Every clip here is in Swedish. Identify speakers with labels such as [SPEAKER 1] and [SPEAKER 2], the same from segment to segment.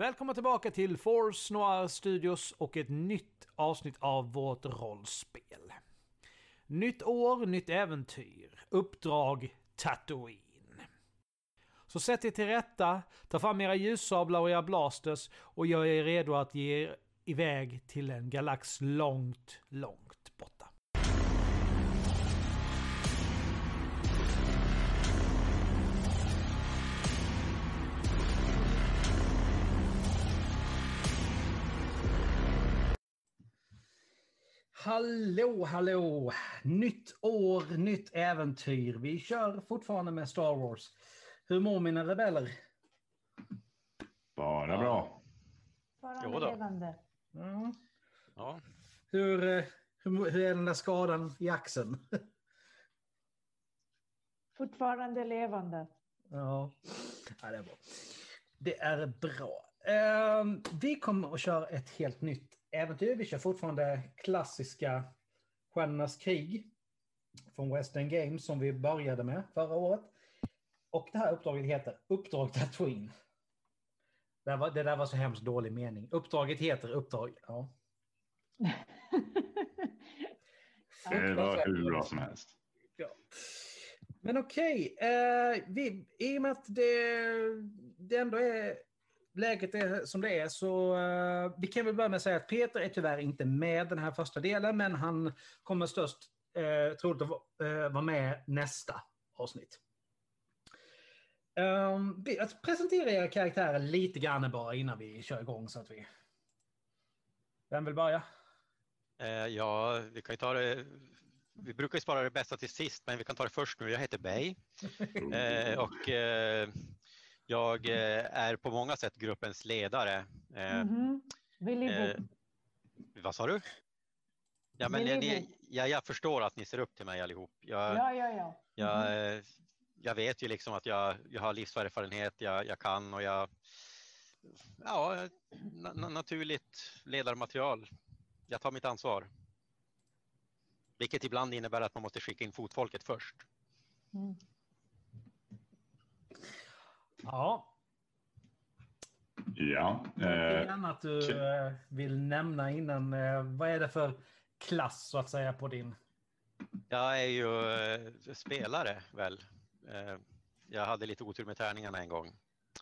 [SPEAKER 1] Välkomna tillbaka till Force Noir Studios och ett nytt avsnitt av vårt rollspel. Nytt år, nytt äventyr. Uppdrag Tatooine. Så sätt er till rätta, ta fram era ljussablar och era blasters och gör er redo att ge er iväg till en galax långt, långt Hallå, hallå! Nytt år, nytt äventyr. Vi kör fortfarande med Star Wars. Hur mår mina rebeller?
[SPEAKER 2] Bara bra.
[SPEAKER 3] Bara
[SPEAKER 4] Jo då.
[SPEAKER 3] levande.
[SPEAKER 1] Mm.
[SPEAKER 4] Ja.
[SPEAKER 1] Hur, eh, hur, hur är den där skadan i axeln?
[SPEAKER 3] Fortfarande levande.
[SPEAKER 1] Ja, ja det är bra. Det är bra. Ehm, vi kommer att köra ett helt nytt äventyr. Vi kör fortfarande klassiska Stjärnornas krig från Western Games som vi började med förra året. Och det här uppdraget heter Uppdrag Tatooine. Det, där var, det där var så hemskt dålig mening. Uppdraget heter Uppdrag... Ja.
[SPEAKER 2] Det var hur bra som helst.
[SPEAKER 1] Ja. Men okej, eh, vi, i och med att det, det ändå är läget är som det är så eh, vi kan väl börja med att säga att Peter är tyvärr inte med den här första delen men han kommer störst eh, troligt att eh, vara med nästa avsnitt. Um, att presentera era karaktärer lite grann bara innan vi kör igång så att vi... Vem vill börja?
[SPEAKER 4] Ja, vi kan ju ta det. Vi brukar ju spara det bästa till sist, men vi kan ta det först nu. Jag heter Bay eh, och eh, jag eh, är på många sätt gruppens ledare. Eh,
[SPEAKER 3] Mhm. Vill
[SPEAKER 4] eh,
[SPEAKER 3] ihop.
[SPEAKER 4] vad sa du? Ja, men
[SPEAKER 3] Vill
[SPEAKER 4] ni, ja, jag förstår att ni ser upp till mig allihop. Jag,
[SPEAKER 3] Ja, ja, ja.
[SPEAKER 4] jag, eh, jag vet ju liksom att jag, jag har livserfarenhet, jag, jag kan och jag Ja, na, naturligt ledarmaterial. Jag tar mitt ansvar. Vilket ibland innebär att man måste skicka in fotfolket först.
[SPEAKER 3] Mm.
[SPEAKER 1] Ja,
[SPEAKER 2] Ja, eh,
[SPEAKER 1] annat du
[SPEAKER 2] kul.
[SPEAKER 1] eh, vill nämna innan? eh, Vad är det för klass så att säga på din?
[SPEAKER 4] Jag är ju eh, spelare väl. Eh, jag hade lite otur med tärningarna en gång,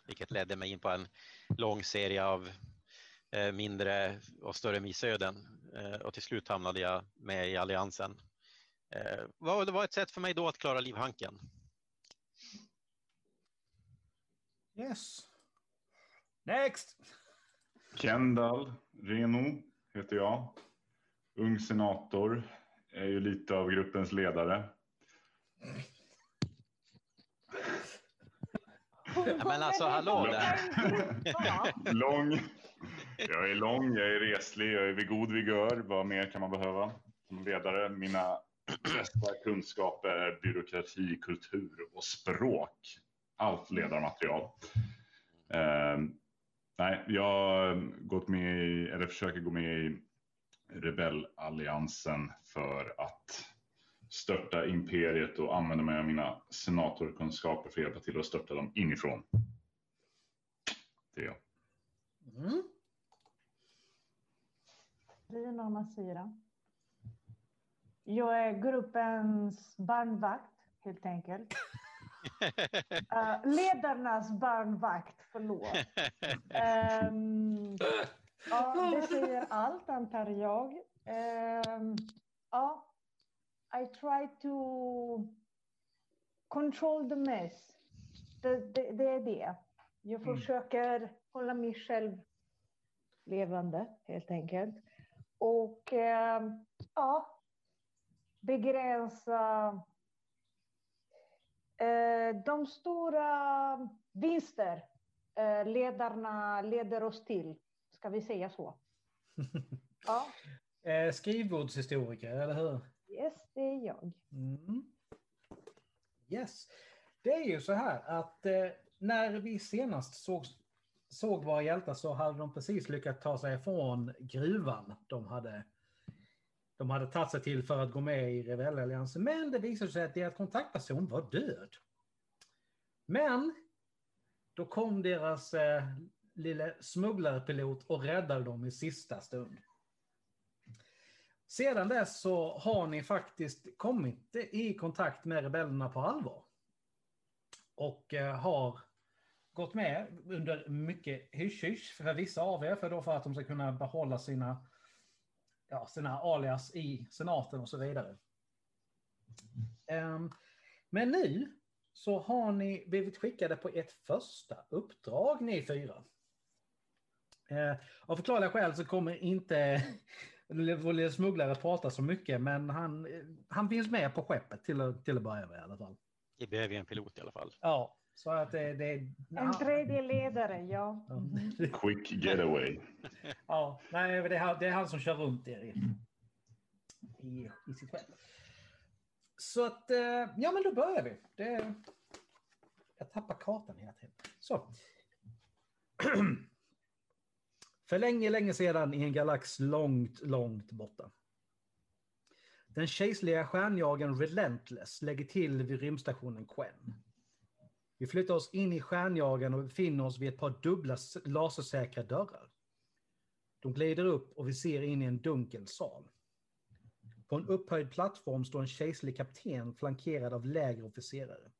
[SPEAKER 4] vilket ledde mig in på en lång serie av eh, mindre och större missöden. Eh, och till slut hamnade jag med i Alliansen. Eh, vad- det var ett sätt för mig då att klara livhanken.
[SPEAKER 1] Yes. Next!
[SPEAKER 2] Kendall Reno heter jag. Ung senator. Är ju lite av gruppens ledare.
[SPEAKER 4] Ja, men alltså, hallå där.
[SPEAKER 3] Ja.
[SPEAKER 2] Lång. Jag är lång, jag är reslig, jag är vid god vigör. Vad mer kan man behöva som ledare? Mina bästa kunskaper är byråkrati, kultur och språk. Allt ledarmaterial. Eh, nej, jag har gått med i, eller försöker gå med i rebellalliansen för att störta imperiet och använda mig av mina senatorkunskaper för att hjälpa till att störta dem inifrån. Det är jag.
[SPEAKER 1] Mm.
[SPEAKER 3] Rina Masira. Jag är gruppens barnvakt, helt enkelt. Eh, ledarnas barnvakt, förlåt. Ehm, ja, det säger allt, antar jag. Ehm, ja, I try to control the mess. Det, det, det är det. Jag
[SPEAKER 1] Mm.
[SPEAKER 3] försöker hålla mig själv levande, helt enkelt. Och ehm, ja, begränsa de stora vinster eh, ledarna leder oss till. Ska vi säga så? Ja,
[SPEAKER 1] Eh, skrivbordshistoriker, eller hur?
[SPEAKER 3] yes, det är jag.
[SPEAKER 1] Mm. Yes. Det är ju så här att eh, när vi senast såg, såg våra hjältar så hade de precis lyckats ta sig ifrån gruvan de hade, de hade tagit sig till för att gå med i rebellalliansen. Men det visade sig att deras kontaktperson var död. Men då kom deras eh, lille smugglarpilot och räddade dem i sista stund. Sedan dess så har ni faktiskt kommit i kontakt med rebellerna på allvar. Och eh, har gått med under mycket hysch-hysch för vissa av er, för, då för att de ska kunna behålla sina, ja, sina alias i senaten och så vidare. Um, men nu så har ni blivit skickade på ett första uppdrag, ni fyra. Uh, av förklarliga skäl så kommer inte vår smugglare prata så mycket, men han, han finns med på skeppet till, till att börja med i alla fall.
[SPEAKER 4] Vi behöver en pilot i alla fall.
[SPEAKER 1] Ja, så att det... det
[SPEAKER 3] En tredje ledare, ja.
[SPEAKER 1] Mm.
[SPEAKER 2] Quick getaway.
[SPEAKER 1] ja, nej, det är, han, det är han som kör runt er i, i, i sitt skepp. Så att, eh, ja men då börjar vi. Det, jag tappar kartan hela tiden. Så. För länge, länge sedan i en galax långt, långt borta. Den kejserliga stjärnjagaren Relentless lägger till vid rymdstationen Quen. Vi flyttar oss in i stjärnjagaren och befinner oss vid ett par dubbla lasersäkra dörrar. De glider upp och vi ser in i en dunkel sal. På en upphöjd plattform står en kejserlig kapten flankerad av lägre officerare.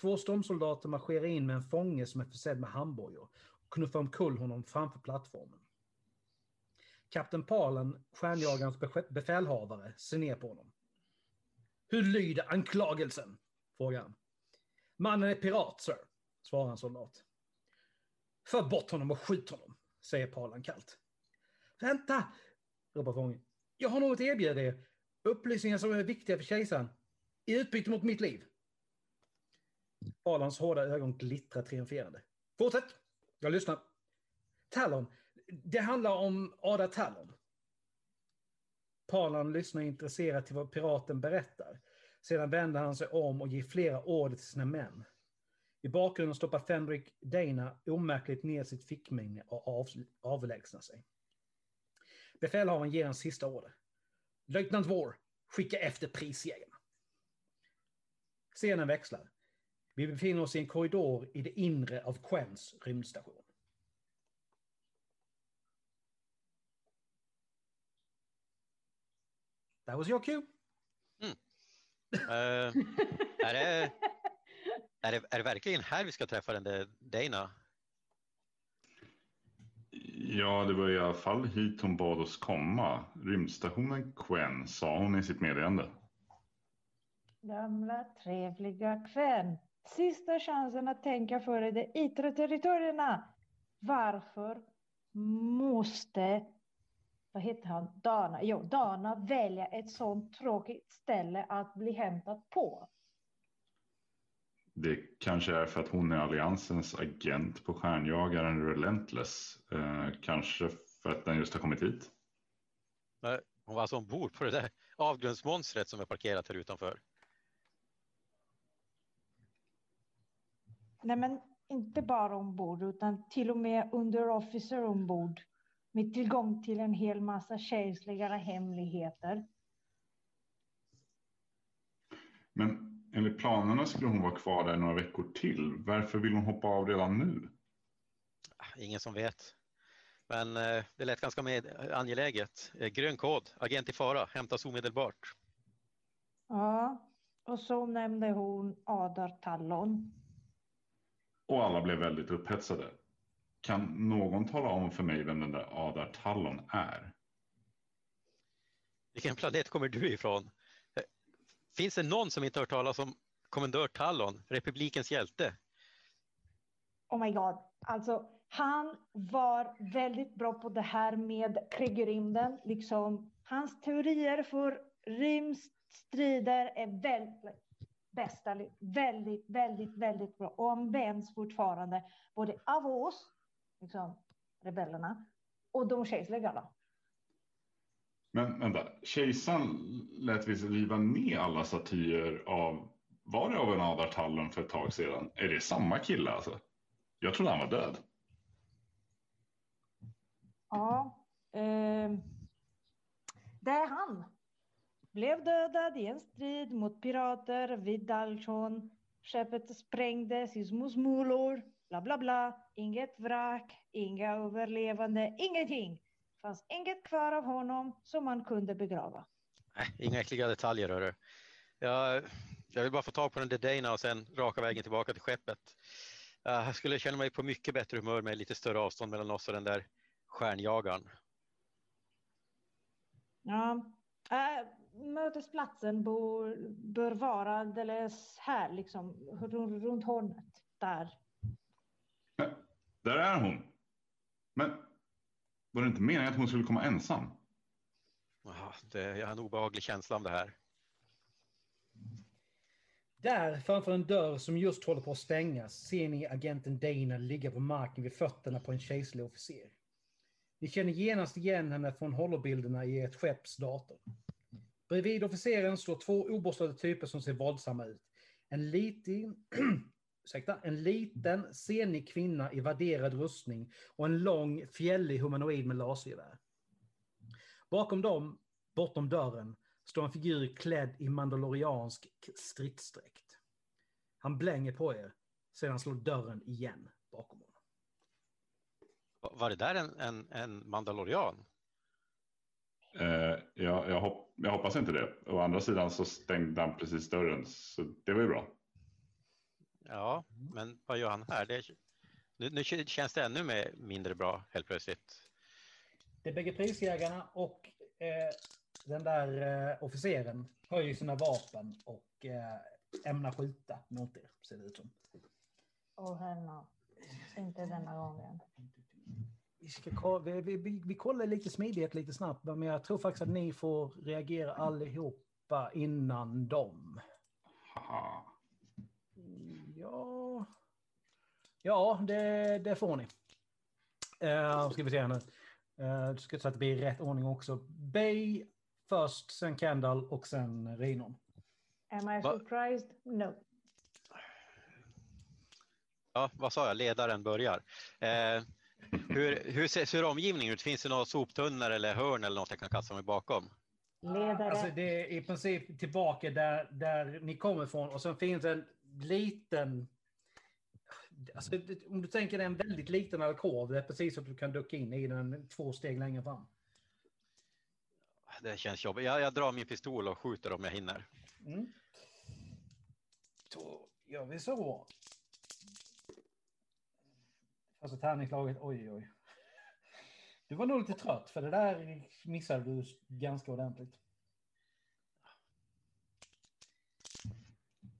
[SPEAKER 1] Två stormsoldater marscherar in med en fånge som är försedd med handbojor och knuffar omkull honom framför plattformen. Kapten Palen, stjärnjagarens befälhavare, ser ner på honom. Hur lyder anklagelsen? frågar han. Mannen är pirat, sir, svarar en soldat. För bort honom och skjut honom, säger Palan kallt. Vänta, ropar fången. Jag har något att erbjuda er. Upplysningar som är viktiga för kejsaren. I utbyte mot mitt liv. Palans hårda ögon glittrar triumferande. Fortsätt, jag lyssnar. Talon, det handlar om Ada Talon. Palan lyssnar intresserat till vad piraten berättar. Sedan vänder han sig om och ger flera order till sina män. I bakgrunden stoppar Fenrik Dana omärkligt ner sitt fickminne och av, avlägsnar sig. Befälhavaren ger en sista order. Löjtnant Vår, skicka efter prisjägarna. Scenen växlar. Vi befinner oss i en korridor i det inre av Quens rymdstation. That was your cue.
[SPEAKER 4] Mm. Uh, är, det, är, det, är det verkligen här vi ska träffa den där Dana?
[SPEAKER 2] Ja, det var i alla fall hit hon bad oss komma. Rymdstationen Quen, sa hon i sitt meddelande.
[SPEAKER 3] Gamla trevliga Quen. Sista chansen att tänka före de yttre territorierna. Varför måste vad heter han, Dana, jo, Dana välja ett sånt tråkigt ställe att bli hämtad på.
[SPEAKER 2] Det kanske är för att hon är alliansens agent på stjärnjagaren Relentless. Eh, kanske för att den just har kommit hit.
[SPEAKER 4] Hon var alltså ombord på det där avgrundsmonstret som är parkerat här utanför.
[SPEAKER 3] Nej, men inte bara ombord utan till och med under officer ombord med tillgång till en hel massa kejserliga hemligheter.
[SPEAKER 2] Men enligt planerna skulle hon vara kvar där några veckor till. Varför vill hon hoppa av redan nu?
[SPEAKER 4] Ingen som vet. Men eh, det lät ganska med, angeläget. Eh, grön kod, agent i fara, hämtas omedelbart.
[SPEAKER 3] Ja, och så nämnde hon Adar Tallon.
[SPEAKER 2] Och alla blev väldigt upphetsade. Kan någon tala om för mig vem den där Adar Tallon är?
[SPEAKER 4] Vilken planet kommer du ifrån? Eh, finns det någon som inte hört talas om kommendör Tallon, republikens hjälte?
[SPEAKER 3] Oh my god, alltså han var väldigt bra på det här med krig i rymden. Liksom, hans teorier för rymdstrider är väldigt bästa, väldigt, väldigt, väldigt bra och används fortfarande både av oss liksom, rebellerna och de kejsliga.
[SPEAKER 2] Men vänta, kejsaren lät visst riva ner alla statyer av, var det av en Adartallen för ett tag sedan? Är det samma kille alltså? Jag trodde han var död.
[SPEAKER 3] Ja, eh, det är han. Blev dödad i en strid mot pirater vid Dalchon. Skeppet sprängdes i små smulor. Bla bla bla, inget vrak, inga överlevande, ingenting. fanns inget kvar av honom som man kunde begrava.
[SPEAKER 4] Nej, inga äckliga detaljer hörru. Jag, jag vill bara få tag på den Dedena och sen raka vägen tillbaka till skeppet. Jag skulle känna mig på mycket bättre humör med lite större avstånd mellan oss och den där stjärnjagaren.
[SPEAKER 3] Ja, äh, mötesplatsen bör, bör vara alldeles här, liksom runt hörnet. Där.
[SPEAKER 2] Där är hon. Men var det inte meningen att hon skulle komma ensam?
[SPEAKER 4] Ja, det, jag har en obehaglig känsla om det här.
[SPEAKER 1] Där framför en dörr som just håller på att stängas ser ni agenten Dana ligga på marken vid fötterna på en kejserlig officer. Ni känner genast igen henne från holobilderna i ert skepps dator. Bredvid officeren står två obostade typer som ser våldsamma ut. En liten, ursäkta, en liten senig kvinna i vadderad rustning och en lång fjällig humanoid med lasergevär. Bakom dem, bortom dörren, står en figur klädd i mandaloriansk stridsdräkt. Han blänger på er, sedan slår dörren igen bakom honom.
[SPEAKER 4] Var det där en, en, en mandalorian?
[SPEAKER 2] Eh, jag, jag, hopp, jag, hoppas inte det. Å andra sidan så stängde han precis dörren, så det var ju bra.
[SPEAKER 4] Ja, men vad gör han här? Det, nu, nu känns det ännu mer, mindre bra helt plötsligt.
[SPEAKER 1] Det är bägge prisjägarna och eh, den där eh, officeren höjer sina vapen och eh, ämnar skjuta mot er, ser det ut som.
[SPEAKER 3] Åh, herna. Inte denna gången.
[SPEAKER 1] Vi, ska, vi, vi, vi kollar lite smidighet lite snabbt, men jag tror faktiskt att ni får reagera allihopa innan dem.
[SPEAKER 2] Haha.
[SPEAKER 1] Ja, ja det, det får ni. Uh, ska vi se här nu. Uh, ska så att det blir rätt ordning också. Bay först, sen Kendall och sen Rinon.
[SPEAKER 3] Am I surprised? No.
[SPEAKER 4] Ja, vad sa jag? Ledaren börjar. Eh, hur, hur ser, ser omgivningen ut? Finns det några soptunnor eller hörn eller något jag kan kasta mig bakom?
[SPEAKER 3] Ledare.
[SPEAKER 1] Alltså det är i princip tillbaka där, där ni kommer ifrån och sen finns en liten... Alltså, om du tänker dig en väldigt liten alkov, det är precis att du kan ducka in i den två steg längre fram.
[SPEAKER 4] Det känns jobbigt. Jag, jag drar min pistol och skjuter om jag hinner.
[SPEAKER 1] Mm. Då gör vi så. Första tärningslaget, oj oj. Du var nog lite trött för det där missade du ganska ordentligt.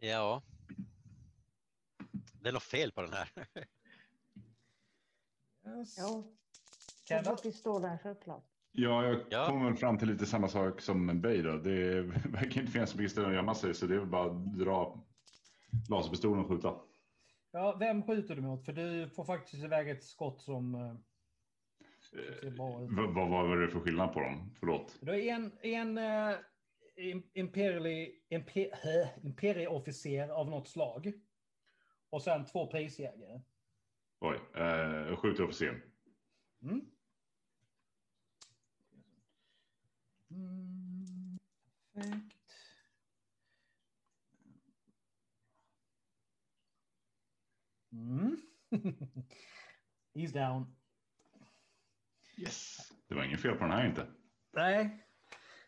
[SPEAKER 4] Ja. Det är något fel på den här.
[SPEAKER 1] Yes.
[SPEAKER 3] Ja.
[SPEAKER 1] Kendall?
[SPEAKER 3] pistolen självklart.
[SPEAKER 2] Ja, jag
[SPEAKER 4] Ja.
[SPEAKER 2] kommer fram till lite samma sak som Bay då. Det verkar inte finnas så mycket ställen att gömma sig så det är väl bara att dra laserpistolen och skjuta.
[SPEAKER 1] Ja, vem skjuter du mot? För du får faktiskt iväg ett skott som... eh, ut.
[SPEAKER 2] Vad, vad var det för skillnad på dem? Förlåt.
[SPEAKER 1] Du har en, en uh, imperial, imper, imperieofficer av något slag. Och sen två prisjägare.
[SPEAKER 2] Oj, eh, jag skjuter officeren.
[SPEAKER 1] Mm. Mm, perfekt. Mm. He's down.
[SPEAKER 2] Yes. Det var inget fel på den här inte.
[SPEAKER 1] Nej.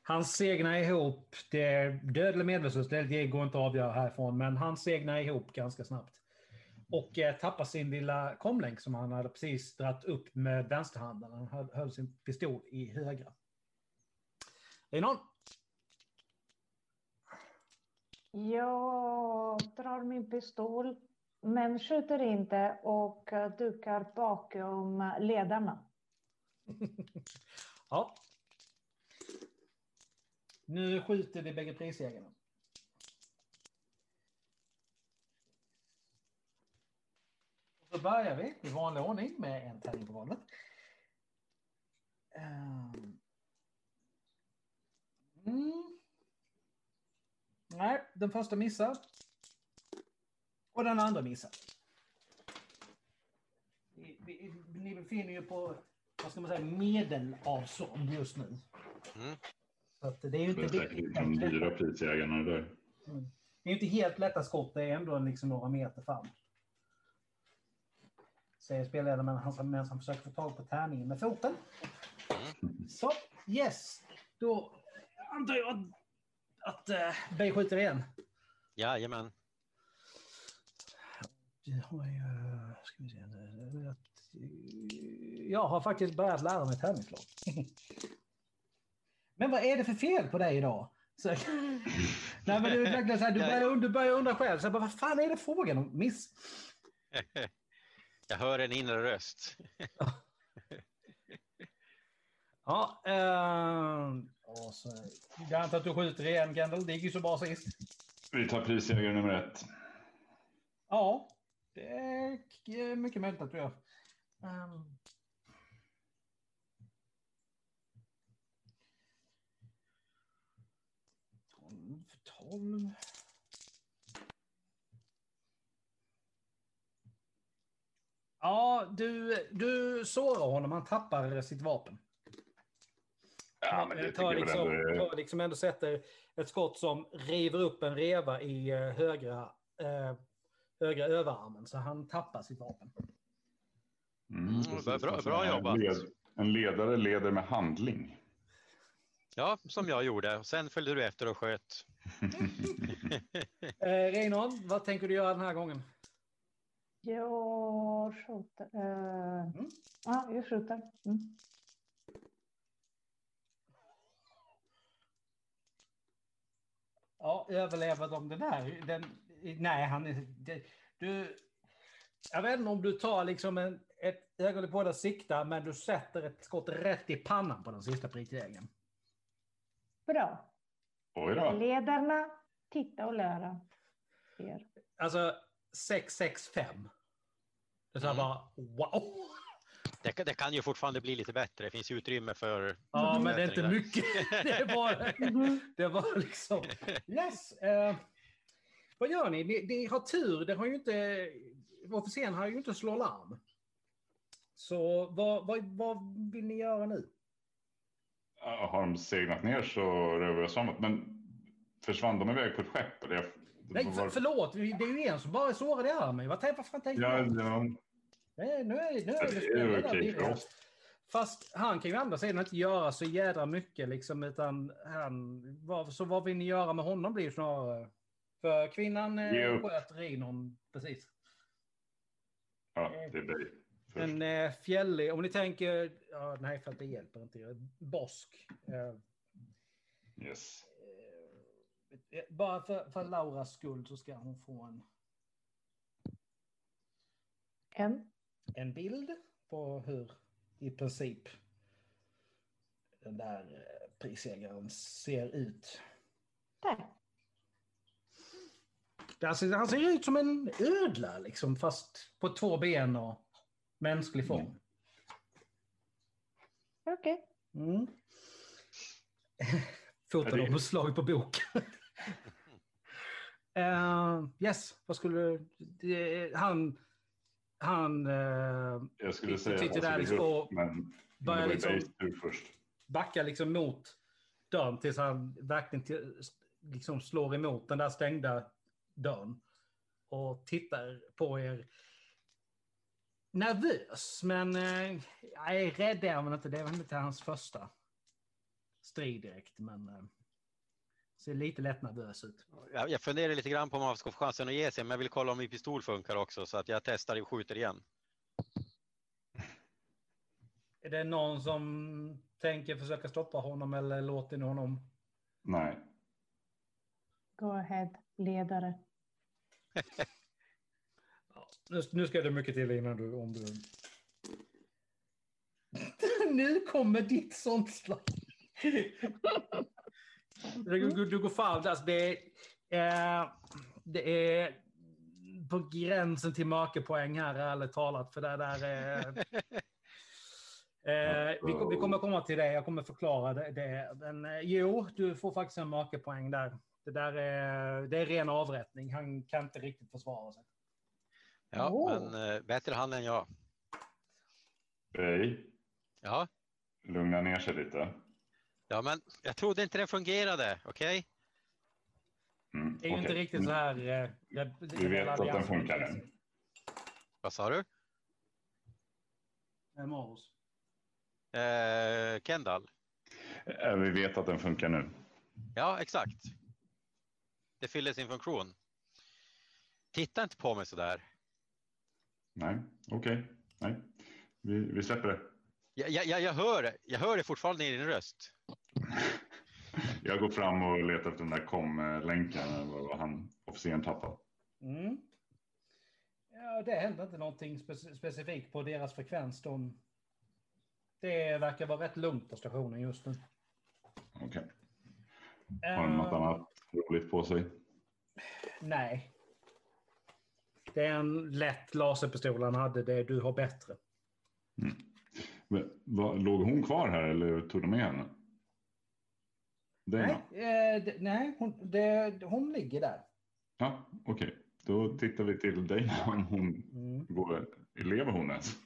[SPEAKER 1] Han segnar ihop. Det är död eller medvetslös, det det går inte att avgöra härifrån. Men han segnar ihop ganska snabbt. Och eh, tappar sin lilla komlänk som han hade precis dratt upp med vänsterhanden. Han höll, höll sin pistol i högra. Någon?
[SPEAKER 3] Jag drar min pistol, men skjuter inte och eh, dukar bakom ledarna.
[SPEAKER 1] ja. Nu skjuter vi bägge prisjägarna. Så börjar vi i vanlig ordning med en tärning på golvet. Ehm. Mm. Nej, den första missar. Och den andra missar. Vi, vi, ni befinner er på vad ska man säga, medelavstånd just nu.
[SPEAKER 4] Mm.
[SPEAKER 1] Så att det är ju
[SPEAKER 2] Det är
[SPEAKER 1] inte,
[SPEAKER 2] säkert de dyra prisjägarna det där.
[SPEAKER 1] Mm. det är inte helt lätta skott, det är ändå liksom några meter fram. Säger spelledaren medan han, medan han försöker få tag på tärningen med foten. Så, yes. Då antar jag att, att uh, Bey skjuter igen.
[SPEAKER 4] Jajamän.
[SPEAKER 1] Jag har ju... Ska vi se. Jag har faktiskt börjat lära mig tärningsslag. Men vad är det för fel på dig idag? Så, nej, men det är verkligen så här, du, börjar, du börjar undra själv. Så bara, vad fan är det frågan om? Miss?
[SPEAKER 4] Jag hör en inre röst.
[SPEAKER 1] ja, uh, och så, jag antar att du skjuter igen, Kendall. Det gick ju så bra sist.
[SPEAKER 2] Vi tar prisjägare nummer ett.
[SPEAKER 1] Ja, det är mycket möjligt att du gör. Um, tolv, Ja, du, du sårar honom. Han tappar sitt vapen.
[SPEAKER 2] Ja, men det
[SPEAKER 1] tar, liksom, tar liksom ändå sätter ett skott som river upp en reva i eh, högra, eh, högra överarmen. Så han tappar sitt vapen.
[SPEAKER 4] Mm, bra, bra, bra jobbat.
[SPEAKER 2] En, led, en ledare leder med handling.
[SPEAKER 4] Ja, som jag gjorde. Sen följde du efter och sköt.
[SPEAKER 1] eh, Reinhold, vad tänker du göra den här gången?
[SPEAKER 3] Jag skjuter. Uh, mm. Ja, jag skjuter. Mm.
[SPEAKER 1] Ja, överlever de det där? Den, nej, han är... Det, du, jag vet inte om du tar liksom en, ett ögonblick på att sikta, men du sätter ett skott rätt i pannan på den sista prickjägaren.
[SPEAKER 3] Bra.
[SPEAKER 2] Oj då.
[SPEAKER 3] Ledarna, titta och lära er.
[SPEAKER 1] Alltså 665. Det är så här mm. bara wow.
[SPEAKER 4] Det, det, kan ju fortfarande bli lite bättre. Det finns utrymme för...
[SPEAKER 1] Ja, men det är inte mycket. Det var, det var liksom... Yes. Uh, vad gör ni? ni? Ni har tur. Det har ju inte... Officeren har ju inte slå larm. Så vad, vad, vad vill ni göra nu?
[SPEAKER 2] Har de segnat ner så rör vi oss framåt. Men försvann de iväg på ett skepp? Eller?
[SPEAKER 1] Nej, för, förlåt. Det är ju en som bara är sårad i armen. Vad, fan tänkte
[SPEAKER 2] ja, ja.
[SPEAKER 1] Nej, nu är, nu är det, det är okej för oss. Fast han kan ju andra sidan inte göra så jädra mycket liksom, utan han, vad, så vad vill ni göra med honom blir snarare. För kvinnan eh, sköt Rinon precis.
[SPEAKER 2] Ja, det är dig.
[SPEAKER 1] En eh, fjällig, om ni tänker, ja, nej för att det hjälper inte, bosk. Eh,
[SPEAKER 2] yes.
[SPEAKER 1] Bara för, för Lauras skull så ska hon få en...
[SPEAKER 3] En?
[SPEAKER 1] En bild på hur i princip den där eh, prisägaren ser ut.
[SPEAKER 3] Där.
[SPEAKER 1] Alltså, han ser ut som en ödla, liksom, fast på två ben och mänsklig form. Mm.
[SPEAKER 3] Okej.
[SPEAKER 1] Okay. Mm. Fotomslag på bok. Uh, yes, vad skulle du... Han... Han... Uh,
[SPEAKER 2] jag skulle säga att där liksom, upp, men
[SPEAKER 1] börjar liksom först. backa liksom mot dörren tills han verkligen till, liksom slår emot den där stängda dörren. Och tittar på er nervös, men eh, jag är rädd är han inte. Det väl inte hans första strid direkt, men eh, ser lite lätt nervös ut.
[SPEAKER 4] Jag, jag funderar lite grann på om få chansen att ge sig, men jag vill kolla om min pistol funkar också, så att jag testar och skjuter igen.
[SPEAKER 1] Är det någon som tänker försöka stoppa honom eller låter ni honom?
[SPEAKER 2] Nej.
[SPEAKER 3] Go ahead, ledare.
[SPEAKER 1] Nu, nu ska det mycket till innan du... Om du... nu kommer ditt sånt slag. går fram. Alltså det, är, det är på gränsen till mörkerpoäng här, ärligt talat. För det där är... Eh, vi, vi, kommer komma till det, jag kommer förklara det. det. Men eh, jo, du får faktiskt en mörkerpoäng där. Det där är, det är ren avrättning. Han kan inte riktigt försvara sig.
[SPEAKER 4] Ja, oh. men eh, bättre han än jag.
[SPEAKER 2] Hej.
[SPEAKER 4] Ja.
[SPEAKER 2] Lugna ner sig lite.
[SPEAKER 4] Ja, men jag trodde inte det fungerade, okej? Okay?
[SPEAKER 1] Mm, det är ju okay. inte riktigt så här. Eh,
[SPEAKER 2] du vet att den funkar nu.
[SPEAKER 4] Vad sa du?
[SPEAKER 1] Vem av oss?
[SPEAKER 4] Eh, Kendall.
[SPEAKER 2] Eh, Vi vet att den funkar nu.
[SPEAKER 4] Ja, exakt. Det fyller sin funktion. Titta inte på mig så där.
[SPEAKER 2] Nej, okej. Nej, vi, vi släpper det.
[SPEAKER 4] Jag, jag, jag, hör, det. jag hör det fortfarande i din röst.
[SPEAKER 2] Jag går fram och letar efter den där kom-länken. Vad han officeren tappade.
[SPEAKER 1] Mm. Ja, det händer inte någonting spec- specifikt på deras frekvens. De... Det verkar vara rätt lugnt på stationen just nu.
[SPEAKER 2] Okej. Har de något
[SPEAKER 1] Eh,
[SPEAKER 2] annat roligt på sig?
[SPEAKER 1] Nej. Det är en lätt laserpistol han hade. Det du har bättre.
[SPEAKER 2] Vad, låg hon kvar här eller tog de med henne? Dana?
[SPEAKER 1] Nej, eh, nej hon, det, hon ligger där.
[SPEAKER 2] Ja, okej. Då tittar vi till Dana om hon
[SPEAKER 1] Mm.
[SPEAKER 2] går. Lever hon ens?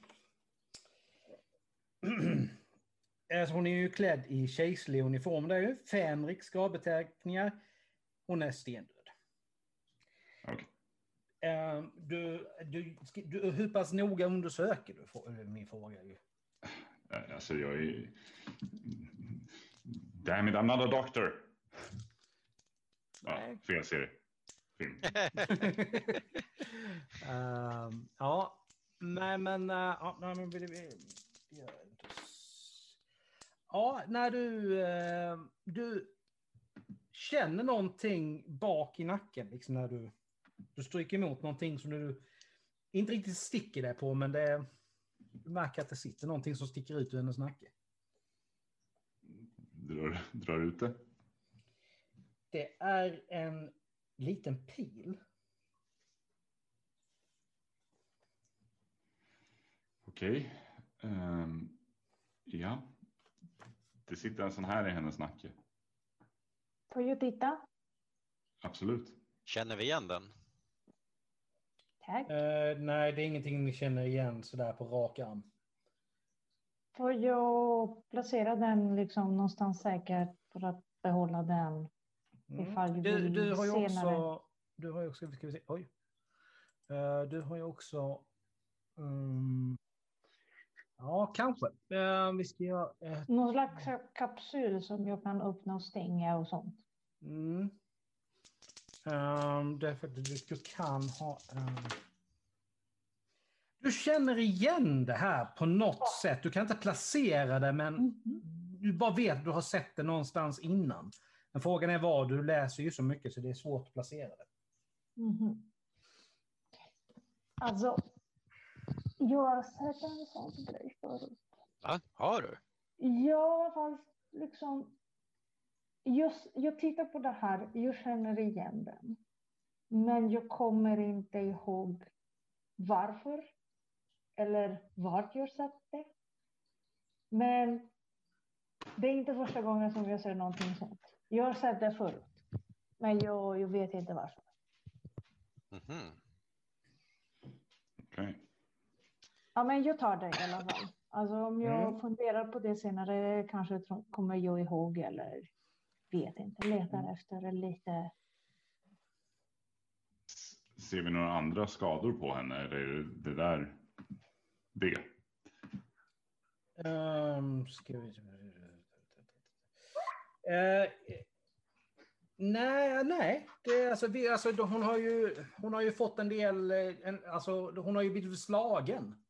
[SPEAKER 1] Alltså, hon är ju klädd i kejserlig uniform. Det är ju Fänriks gravbeteckningar. Hon är stendöd.
[SPEAKER 2] Okej.
[SPEAKER 1] Eh, du, du, du, hur pass noga undersöker du? Min fråga ju.
[SPEAKER 2] Eh, Alltså jag är... Damn it, I'm not a doctor. Ja, fel serie. Film.
[SPEAKER 1] Ehm, ja, nej men... eh, ja, nej, men ja, när du, eh, du känner någonting bak i nacken, liksom när du, du stryker emot någonting som du inte riktigt sticker dig på, men det, du märker att det sitter någonting som sticker ut ur hennes nacke.
[SPEAKER 2] Drar, drar ut det.
[SPEAKER 1] Det är en liten pil.
[SPEAKER 2] Okej. Ehm, ja. Det sitter en sån här i hennes nacke.
[SPEAKER 3] Får jag titta?
[SPEAKER 2] Absolut.
[SPEAKER 4] Känner vi igen den?
[SPEAKER 3] Tack.
[SPEAKER 1] Eh, nej, det är ingenting ni känner igen sådär på rak arm.
[SPEAKER 3] Får jag placera den liksom någonstans säkert för att behålla den? Ifall vi
[SPEAKER 1] Du, har ju
[SPEAKER 3] senare.
[SPEAKER 1] också... Du har ju också... Ska vi se, oj. Eh, du har ju också... mm, ja, kanske. Eh, vi ska göra ett...
[SPEAKER 3] Någon slags kapsyl som jag kan öppna och stänga och sånt.
[SPEAKER 1] Mm. Um, därför att du, kan ha... ehm, du känner igen det här på något sätt. Du kan inte placera det, men
[SPEAKER 3] Mhm.
[SPEAKER 1] du bara vet att du har sett det någonstans innan. Men frågan är var. Du läser ju så mycket så det är svårt att placera det.
[SPEAKER 3] Mhm. Alltså, jag har sett en sån grej förut.
[SPEAKER 4] Va? Har du?
[SPEAKER 3] Ja, fast liksom. Just, jag tittar på det här, jag känner igen den. Men jag kommer inte ihåg varför. Eller vart jag sett det. Men det är inte första gången som jag ser någonting sånt. Jag har sett det förut. Men jag, jag vet inte varför.
[SPEAKER 4] Mhm.
[SPEAKER 2] Okej.
[SPEAKER 3] Ja, men jag tar det i alla fall. Alltså om jag
[SPEAKER 1] Mm.
[SPEAKER 3] funderar på det senare kanske kommer jag ihåg eller vet inte, letar efter lite.
[SPEAKER 2] Ser vi några andra skador på henne? Eller är det där det?
[SPEAKER 1] Um, ska vi... Eh, nej, nej. Det, är alltså, vi, alltså, hon, har ju, hon har ju fått en del... eh, En, alltså, hon har ju blivit slagen.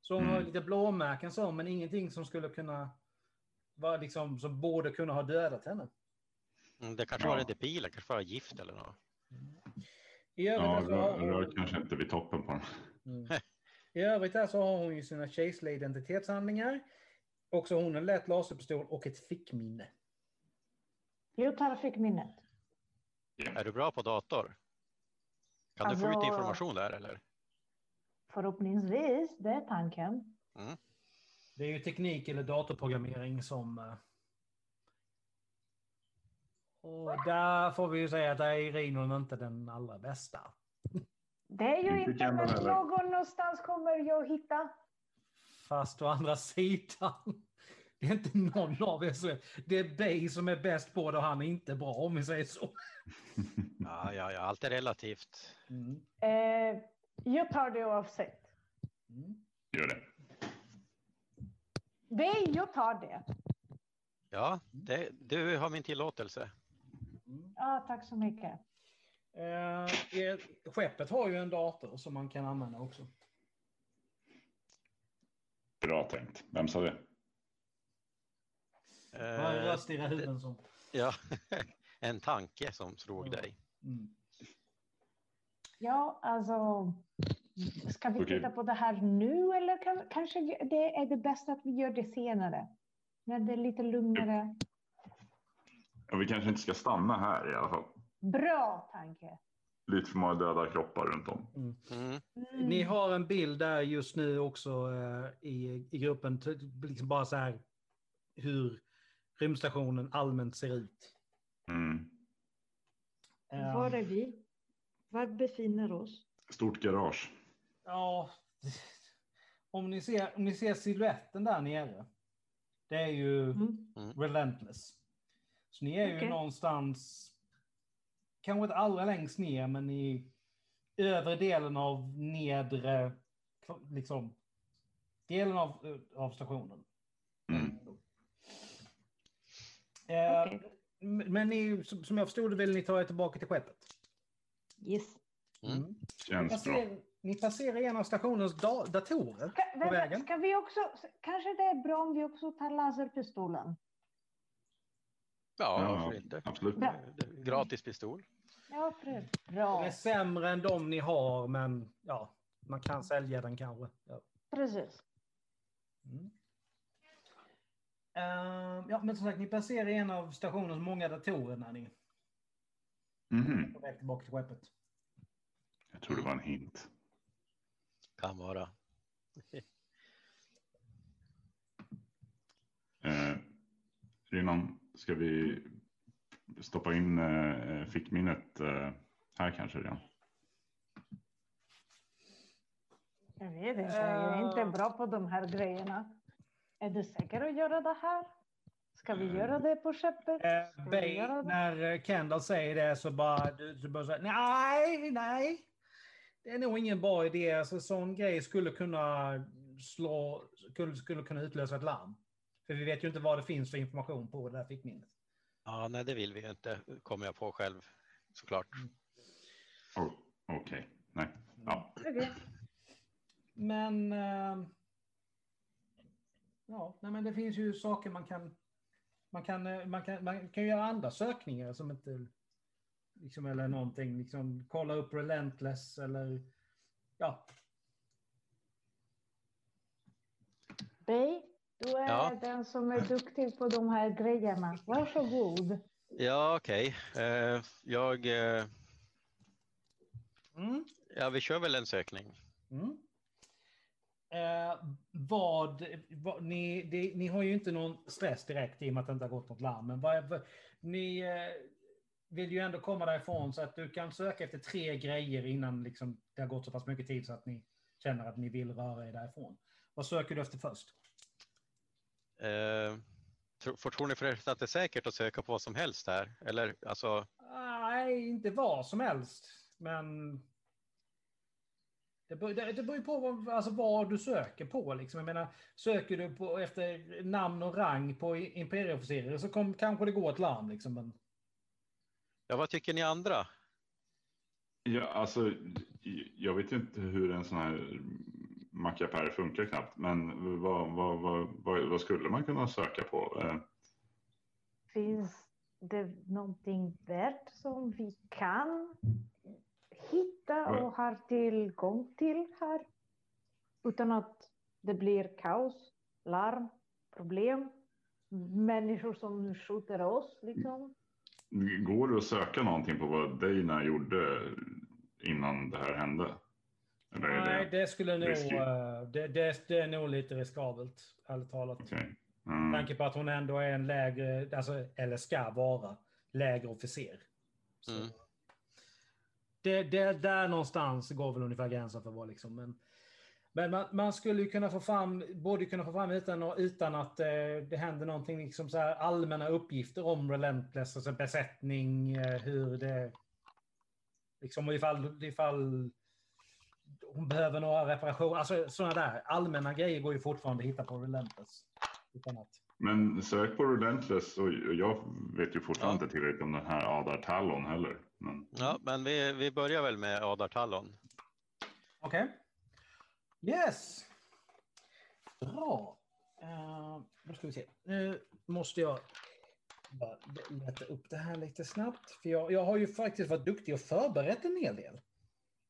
[SPEAKER 1] Så hon har
[SPEAKER 2] Mm.
[SPEAKER 1] lite blåmärken så, men ingenting som skulle kunna... Vara liksom, som borde kunna ha dödat henne.
[SPEAKER 4] Mm, Det kanske
[SPEAKER 2] Ja.
[SPEAKER 4] var en depil, det kanske var gift eller något.
[SPEAKER 1] I övrigt,
[SPEAKER 2] Ja,
[SPEAKER 1] alltså,
[SPEAKER 2] rör, rör
[SPEAKER 1] hon,
[SPEAKER 2] kanske inte vid toppen på den.
[SPEAKER 1] mm. I övrigt här så har hon ju sina kejserliga identitetshandlingar. Och så har hon en lätt laserpistol och ett fickminne.
[SPEAKER 3] Jag tar fick minnet.
[SPEAKER 4] Är du bra på dator? Kan du få
[SPEAKER 3] Alltså-
[SPEAKER 4] ut information där eller?
[SPEAKER 3] Förhoppningsvis, det är tanken.
[SPEAKER 1] Det är ju teknik eller datorprogrammering som... Och där får vi ju säga att där är Irinon inte den allra bästa.
[SPEAKER 3] Det är ju
[SPEAKER 2] Inte
[SPEAKER 3] men
[SPEAKER 2] heller.
[SPEAKER 3] någonstans kommer jag hitta.
[SPEAKER 1] Fast å andra sidan, det är inte någon av er som är... Det är Bay som är bäst på det och han är inte bra om vi säger så.
[SPEAKER 4] Ja, ja, ja, allt är relativt.
[SPEAKER 1] Mm.
[SPEAKER 3] Eh, jag tar det oavsett.
[SPEAKER 1] Mm.
[SPEAKER 2] Gör det.
[SPEAKER 3] Nej, jag tar det.
[SPEAKER 4] Ja, det, du har min tillåtelse.
[SPEAKER 1] Mm.
[SPEAKER 3] Ja, tack så mycket.
[SPEAKER 1] Eh, er- skeppet har ju en dator som man kan använda också.
[SPEAKER 2] Bra tänkt. Vem sa det?
[SPEAKER 1] Jag har en
[SPEAKER 4] Eh,
[SPEAKER 1] röst i era huvuden som...
[SPEAKER 4] ja, en tanke som slog
[SPEAKER 1] Ja.
[SPEAKER 4] dig.
[SPEAKER 1] Mm.
[SPEAKER 3] Ja, alltså. Ska vi
[SPEAKER 2] Okej.
[SPEAKER 3] titta på det här nu eller kan, kanske det är det bästa att vi gör det senare? När det är lite lugnare.
[SPEAKER 2] Ja, vi kanske inte ska stanna här i alla fall.
[SPEAKER 3] Bra tanke.
[SPEAKER 2] Lite för många döda kroppar runt om.
[SPEAKER 1] Mm.
[SPEAKER 4] Mm.
[SPEAKER 3] Mm.
[SPEAKER 1] Ni har en bild där just nu också eh, i, i gruppen, liksom bara så här hur rymdstationen allmänt ser ut.
[SPEAKER 2] Mm.
[SPEAKER 1] Eh,
[SPEAKER 3] Var är vi? Var befinner oss?
[SPEAKER 2] Stort garage.
[SPEAKER 1] Ja, om ni ser, om ni ser siluetten där nere. Det är ju
[SPEAKER 3] Mm.
[SPEAKER 1] relentless. Så ni är ju någonstans, kanske inte allra längst ner, men i övre delen av nedre, liksom, delen av, av stationen.
[SPEAKER 2] Mm.
[SPEAKER 1] Eh,
[SPEAKER 3] Okej.
[SPEAKER 1] Men ni, som jag förstod det vill ni ta er tillbaka till skeppet?
[SPEAKER 3] Yes.
[SPEAKER 4] Mm.
[SPEAKER 1] Ni,
[SPEAKER 2] Känns bra.
[SPEAKER 1] passerar, ni passerar en av stationens da, datorer.
[SPEAKER 3] Ska, vänta,
[SPEAKER 1] vägen.
[SPEAKER 3] ska vi också, kanske det är bra om vi också tar laserpistolen.
[SPEAKER 4] Ja,
[SPEAKER 2] Ja,
[SPEAKER 4] varför inte?
[SPEAKER 2] absolut.
[SPEAKER 3] Ja.
[SPEAKER 4] Gratis pistol.
[SPEAKER 3] Ja, pröv.
[SPEAKER 1] Den
[SPEAKER 3] Bra.
[SPEAKER 1] är sämre än de ni har, men ja, man kan sälja den kanske. Ja.
[SPEAKER 3] Precis.
[SPEAKER 1] Mm. Eh, ja, men som sagt, ni passerar en av stationens många datorer när ni är
[SPEAKER 2] Mhm.
[SPEAKER 1] på väg tillbaka till skeppet.
[SPEAKER 2] Jag tror det var en hint.
[SPEAKER 4] Kan vara.
[SPEAKER 2] Eh, Rinnan, ska vi stoppa in eh, fickminnet eh, här kanske redan?
[SPEAKER 3] Jag vet inte, jag är inte bra på de här grejerna. Är du säker att göra det här? Ska vi göra det på skeppet?
[SPEAKER 1] Eh,
[SPEAKER 3] Ska vi
[SPEAKER 1] Bay,
[SPEAKER 3] göra det?
[SPEAKER 1] när eh, Kendall säger det så bara, du, du bara säga, nej, nej. Det är nog ingen bra idé. Alltså, sån grej skulle kunna slå, skulle, skulle kunna utlösa ett larm. För vi vet ju inte vad det finns för information på det där fickminnet.
[SPEAKER 4] Ja, nej, det vill vi ju inte, kommer jag på själv såklart.
[SPEAKER 2] Oh, Okej, nej. Ja.
[SPEAKER 3] Okej.
[SPEAKER 1] Men... Eh, ja, nej, men det finns ju saker man kan... Man kan, eh, man kan, man kan göra andra sökningar som inte... Liksom, eller någonting. Liksom, kolla upp Relentless eller... Ja,
[SPEAKER 3] Bay, du är
[SPEAKER 4] Ja.
[SPEAKER 3] den som är duktig på de här grejerna. Varsågod.
[SPEAKER 4] Ja, okej. Eh, jag... Eh,
[SPEAKER 1] Mm.
[SPEAKER 4] ja, vi kör väl en sökning.
[SPEAKER 1] Mm. Eh, vad, vad ni, det, ni har ju inte någon stress direkt i och med att det inte har gått något larm. Men vad, vad, ni eh, vill ju ändå komma därifrån så att du kan söka efter tre grejer innan liksom, det har gått så pass mycket tid så att ni känner att ni vill röra er därifrån. Vad söker du efter först?
[SPEAKER 4] Eh, tror ni förresten att det är säkert att söka på vad som helst här? Eller alltså,
[SPEAKER 1] Nej, inte vad som helst. Men det beror, det, det beror ju på vad, alltså vad du söker på. Liksom. Jag menar, söker du på, efter namn och rang på imperieofficerare så kom, kanske det går ett larm. Liksom. Men,
[SPEAKER 4] ja, vad tycker ni andra?
[SPEAKER 2] Ja, alltså, jag vet inte hur en sån här mackapär funkar knappt, men vad, vad, vad, vad, vad skulle man kunna söka på? Eh,
[SPEAKER 3] Finns det någonting värt som vi kan hitta och har tillgång till här? Utan att det blir kaos, larm, problem, människor som skjuter oss liksom.
[SPEAKER 2] Går det att söka någonting på vad Dana gjorde innan det här hände? Eller
[SPEAKER 1] nej,
[SPEAKER 2] det...
[SPEAKER 1] det skulle nog... eh, Det, det, det är nog lite riskabelt, ärligt talat. Med
[SPEAKER 2] Mm.
[SPEAKER 1] tanke på att hon ändå är en lägre, alltså, eller ska vara, lägre officer. Så
[SPEAKER 4] Mm.
[SPEAKER 1] det, det, där någonstans går väl ungefär gränsen för vad liksom. Men, men man, man skulle ju kunna få fram, borde kunna få fram utan, utan att eh, det händer någonting, liksom så här allmänna uppgifter om Relentless, alltså besättning, eh, hur det, liksom ifall, ifall hon behöver några reparationer, alltså sådana där allmänna grejer går ju fortfarande att hitta på Relentless.
[SPEAKER 2] Men sök på Relentless och jag vet ju fortfarande
[SPEAKER 4] Ja.
[SPEAKER 2] inte tillräckligt om den här Adar Tallon heller. Men
[SPEAKER 4] Ja, men vi, vi börjar väl med Adar Tallon.
[SPEAKER 1] Okej. Yes. Bra. Uh, då ska vi se. Nu måste jag bara leta upp det här lite snabbt. För jag, jag har ju faktiskt varit duktig och förberett en hel del.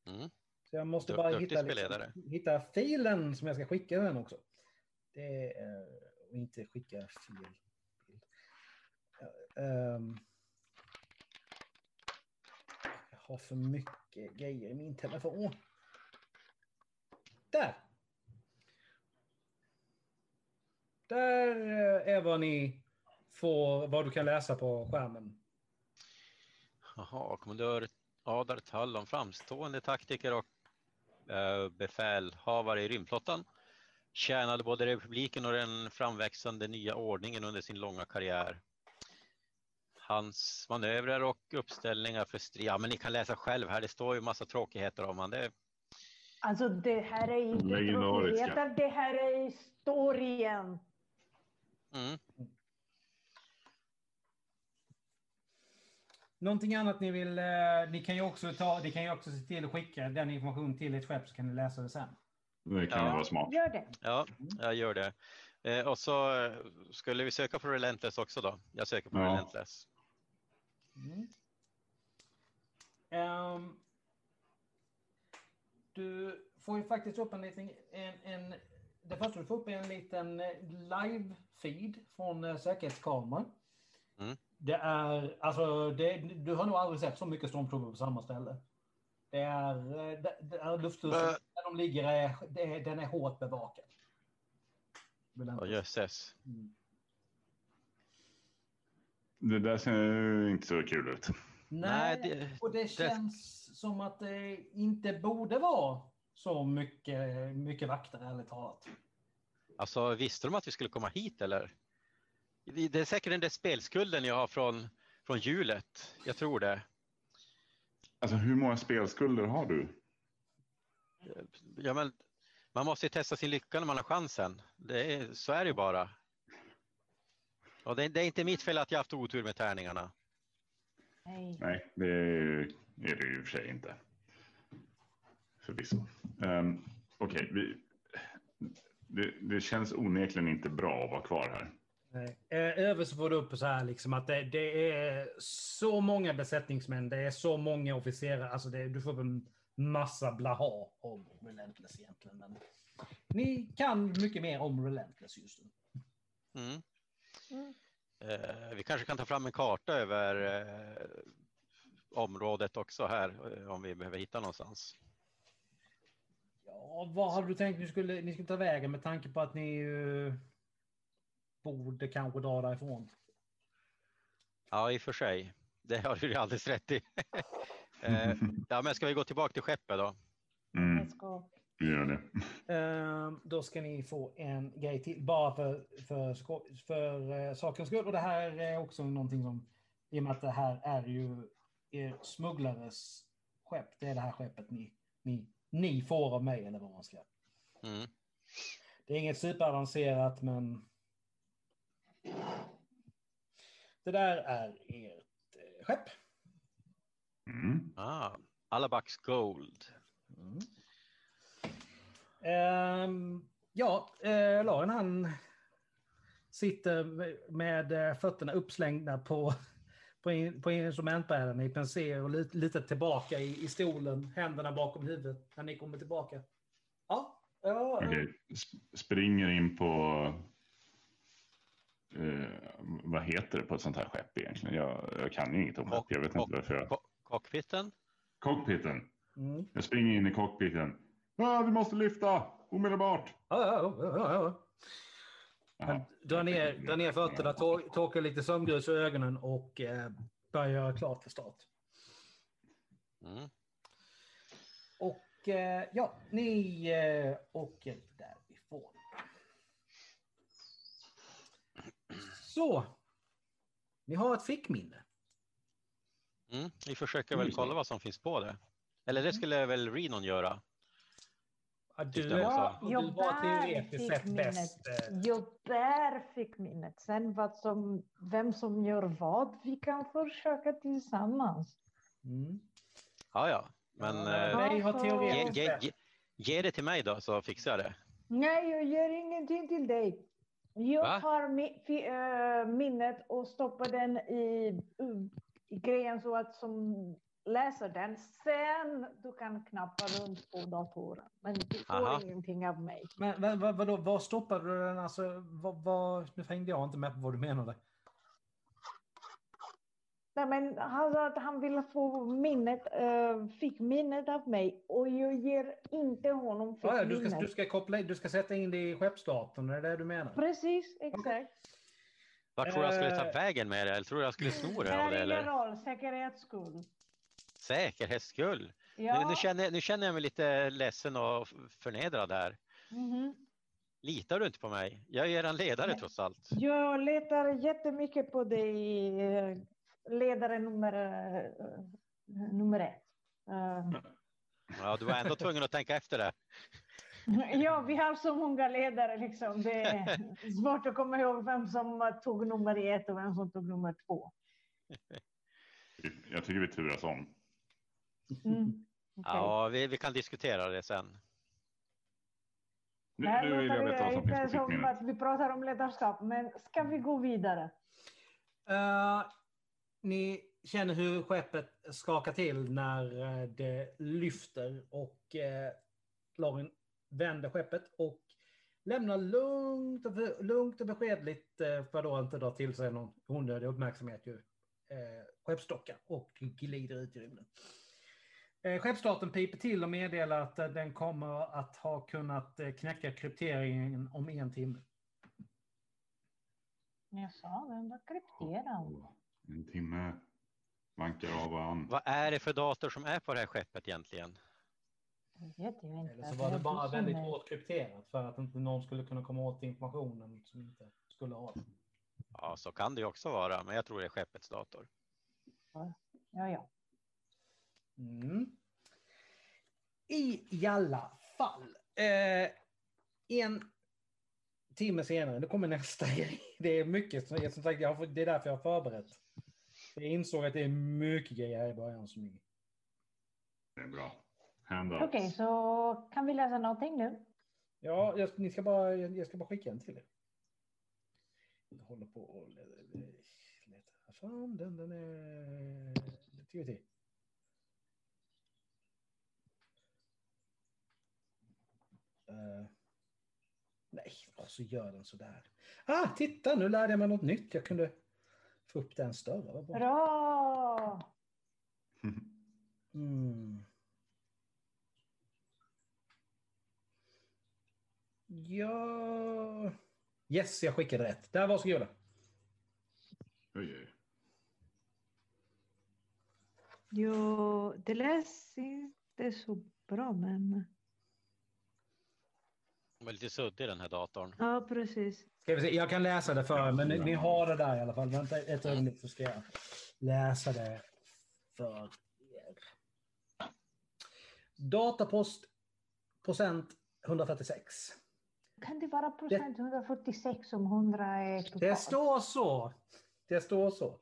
[SPEAKER 4] Mm.
[SPEAKER 1] Så jag måste
[SPEAKER 4] Du-
[SPEAKER 1] bara hitta, liksom, hitta filen som jag ska skicka den också. Det är, och inte skicka fel bild. Ehm. jag har för mycket grejer i min telefon. Där! Där eh, är vad ni får, vad du kan läsa på skärmen.
[SPEAKER 4] Jaha, kommendör Adar Tallon, framstående taktiker och eh, befälhavare i rymdflottan. Tjänade både republiken och den framväxande nya ordningen under sin långa karriär. Hans manövrer och uppställningar för strid, ja men ni kan läsa själv här, det står ju massa tråkigheter om han. Det,
[SPEAKER 3] Alltså det här är inte tråkigheter, det här är historien.
[SPEAKER 4] mm.
[SPEAKER 1] Någonting annat ni vill, eh, ni kan ju också ta, ni kan ju också se till att skicka den informationen till ett skepp så kan ni läsa det sen.
[SPEAKER 2] det kan
[SPEAKER 4] Ja.
[SPEAKER 2] vara smart.
[SPEAKER 3] Gör det.
[SPEAKER 4] Ja, jag gör det. Eh, och så eh, skulle vi söka på Relentless också då. Jag söker på
[SPEAKER 2] Ja.
[SPEAKER 4] Relentless.
[SPEAKER 1] Mm. Ehm, du får ju faktiskt upp en liten, en, en, det första du får upp är en liten eh, live-feed från säkerhetskameran.
[SPEAKER 4] Mm.
[SPEAKER 1] Det är, alltså, det, du har nog aldrig sett så mycket stormtrooper på samma ställe. Det är, eh, det, det är lufthuset
[SPEAKER 4] Bö.
[SPEAKER 1] där de ligger, är, det den är hårt bevakad.
[SPEAKER 4] Ja, jösses.
[SPEAKER 1] Mm.
[SPEAKER 2] Det där ser ju inte så kul ut.
[SPEAKER 1] Nej,
[SPEAKER 4] Nej, det,
[SPEAKER 1] Och det känns som att det inte borde vara så mycket, mycket vakter, ärligt talat.
[SPEAKER 4] Alltså, visste de att vi skulle komma hit eller? Det är säkert den där spelskulden jag har från, från hjulet. Jag tror det.
[SPEAKER 2] Alltså hur många spelskulder har du?
[SPEAKER 4] Ja, men, man måste ju testa sin lycka när man har chansen. Det är, så är det ju bara. Och det, det är inte mitt fel att jag haft otur med tärningarna.
[SPEAKER 3] Nej.
[SPEAKER 2] Nej, det är det ju i och för sig inte. Förvisso. Um, Okej, vi... det, det känns onekligen inte bra att vara kvar här.
[SPEAKER 1] Eh, Över så får du upp så här liksom att det, det är så många besättningsmän, det är så många officerare, alltså det, du får upp en massa blaha om Relentless egentligen. Men ni kan mycket mer om Relentless just nu.
[SPEAKER 4] Mm.
[SPEAKER 3] Mm.
[SPEAKER 4] Eh, vi kanske kan ta fram en karta över eh, området också här eh, om vi behöver hitta någonstans.
[SPEAKER 1] Ja, vad hade du tänkt ni skulle, ni skulle ta vägen med tanke på att ni ju borde kanske dra därifrån?
[SPEAKER 4] Ja, i och för sig. Det har du ju alldeles rätt i. eh, ja, men ska vi gå tillbaka till skeppet då?
[SPEAKER 2] Mm,
[SPEAKER 3] Jag ska...
[SPEAKER 2] gör det.
[SPEAKER 1] Ehm, då ska ni få en grej till, bara för, för, för uh, sakens skull. Och det här är också någonting som, i och med att det här är ju er smugglares skepp, det är det här skeppet ni, ni, ni får av mig, eller vad man ska.
[SPEAKER 4] Mm.
[SPEAKER 1] Det är inget superavancerat, men det där är ert eh, skepp.
[SPEAKER 2] Mm.
[SPEAKER 4] Ah, Alabax Gold.
[SPEAKER 1] Mm. Ehm, ja, uh, Lauren han sitter med eh, fötterna uppslängda på, på, in, på instrumentbrädan i pensé och lite, lite tillbaka i, i stolen, händerna bakom huvudet när ni kommer tillbaka. Ja, ja
[SPEAKER 2] Okej, sp- springer in på... Eh, vad heter det på ett sånt här skepp egentligen? Jag, jag kan ju inget om skepp. Jag vet inte varför jag...
[SPEAKER 4] Cockpiten?
[SPEAKER 2] Cockpiten.
[SPEAKER 1] mm.
[SPEAKER 2] Jag springer in i cockpiten. Ah, vi måste lyfta omedelbart.
[SPEAKER 1] ja, ja, ja, ja, ja.
[SPEAKER 2] Jaha.
[SPEAKER 1] Han drar ner, fötterna, tor- torkar lite sömngrus i ögonen och eh, börjar göra klart för start.
[SPEAKER 4] Mm.
[SPEAKER 1] Och eh, ja, ni eh, åker därifrån. Så. Ni har ett fickminne.
[SPEAKER 4] Mm. Vi försöker väl kolla vad som finns på det. Eller det skulle väl Renon göra?
[SPEAKER 1] Ja, du,
[SPEAKER 4] också.
[SPEAKER 1] och
[SPEAKER 3] jag
[SPEAKER 1] du var
[SPEAKER 3] bär
[SPEAKER 1] teoretiskt
[SPEAKER 3] fick
[SPEAKER 1] sett
[SPEAKER 3] minnet.
[SPEAKER 1] bäst. eh,
[SPEAKER 3] Jag där fick minnet. Sen vad som, vem som gör vad, vi kan försöka tillsammans.
[SPEAKER 1] Mm.
[SPEAKER 4] Ja, ja. Men
[SPEAKER 1] Ja,
[SPEAKER 4] eh,
[SPEAKER 1] har
[SPEAKER 3] Ge-
[SPEAKER 4] ge, ge, ge, ge det till mig då så fixar jag det.
[SPEAKER 3] Nej, jag ger ingenting till dig. Jag
[SPEAKER 4] Va?
[SPEAKER 3] tar mi, fi, eh, minnet och stoppar den i, i grejen så att som läser den. Sen du kan knappa runt på datorn. Men du får
[SPEAKER 4] Aha.
[SPEAKER 3] ingenting av mig.
[SPEAKER 1] Men vad, vad, vadå, var stoppade du den? Alltså, vad, vad, nu hängde jag inte med på vad du menade.
[SPEAKER 3] Nej, men han sa att han ville få minnet, eh, fick minnet av mig och jag ger inte honom fick
[SPEAKER 1] Ja, ja, du, ska,
[SPEAKER 3] minnet.
[SPEAKER 1] du, ska koppla, in- du ska sätta in det i skeppsdatorn, är det det du menar?
[SPEAKER 3] Precis, exakt.
[SPEAKER 4] Vart tror du jag skulle ta
[SPEAKER 1] Eh.
[SPEAKER 4] vägen med det? Eller tror du jag skulle sno
[SPEAKER 3] Det
[SPEAKER 4] det av
[SPEAKER 3] här
[SPEAKER 4] det?
[SPEAKER 3] är ingen roll, säkerhetsskull.
[SPEAKER 4] Säkerhetsskull.
[SPEAKER 3] Ja.
[SPEAKER 4] Nu, nu, känner, nu känner jag mig lite ledsen och förnedrad här.
[SPEAKER 3] mhm.
[SPEAKER 4] Litar du inte på mig? Jag är er ledare
[SPEAKER 3] Nej.
[SPEAKER 4] trots allt.
[SPEAKER 3] Jag letar jättemycket på dig, eh, ledare nummer, eh, nummer ett. Eh,
[SPEAKER 4] Ja, du var ändå tvungen att tänka efter det.
[SPEAKER 3] Ja, vi har så många ledare liksom. Det är svårt att komma ihåg vem som tog nummer ett och vem som tog nummer två.
[SPEAKER 2] Jag tycker vi turas om.
[SPEAKER 3] Mm. okej.
[SPEAKER 4] Ja, vi, vi kan diskutera det sen.
[SPEAKER 2] Nu,
[SPEAKER 3] Det här
[SPEAKER 2] nu vill jag veta vad som finns på
[SPEAKER 3] som att vi pratar om ledarskap, men ska vi gå vidare?
[SPEAKER 1] Eh, ni känner hur skeppet skakar till när eh, det lyfter och uh, Laurin vänder skeppet och lämnar lugnt och, lugnt och beskedligt uh, för att då inte dra till sig någon onödig uppmärksamhet ju, uh, skeppsdocka och glider ut i rymden. Uh, skeppsstaten piper till och meddelar att eh, den kommer att ha kunnat eh, knäcka krypteringen om en timme.
[SPEAKER 3] Jag sa den var krypterad.
[SPEAKER 2] En timme vankar av varann.
[SPEAKER 4] Vad är det för dator som är på det här skeppet egentligen?
[SPEAKER 3] Det vet jag inte.
[SPEAKER 1] Eller så var det
[SPEAKER 3] Jag
[SPEAKER 1] bara väldigt hårt krypterat för att inte någon skulle kunna komma åt informationen som inte skulle ha den.
[SPEAKER 4] Ja, så kan det ju också vara, men jag tror det är skeppets dator.
[SPEAKER 3] Ja, ja.
[SPEAKER 1] Mm. I alla fall. Eh, en timme senare, nu kommer nästa grej. Det är mycket, som sagt, jag har, det är därför jag har förberett. Jag insåg att det är mycket grejer här i början som ni...
[SPEAKER 2] Det är bra.
[SPEAKER 3] Okej, så kan vi läsa någonting nu?
[SPEAKER 1] Ja, jag, ni ska bara, jag, ska bara skicka en till er. Jag håller på och le- le- letar fram den. Den är... Tio till. Eh, nej, och så gör den sådär. Ah, titta, nu lärde jag mig något nytt. Jag kunde få upp den större. Vad bra.
[SPEAKER 3] Bra!
[SPEAKER 1] Mm. Ja... Yes, jag skickade rätt. Där, varsågoda.
[SPEAKER 2] Oj, oj.
[SPEAKER 3] Jo, det läs inte så bra, men...
[SPEAKER 4] Den var lite suddig den här datorn.
[SPEAKER 3] Ja, precis.
[SPEAKER 1] Ska vi se, jag kan läsa det för men ni, ni har det där i alla fall. Vänta ett ögonblick så ska jag läsa det för er. Datapost procent 146.
[SPEAKER 3] Kan det vara procent 146 om 100 är totalt?
[SPEAKER 1] Det står så. Det står så.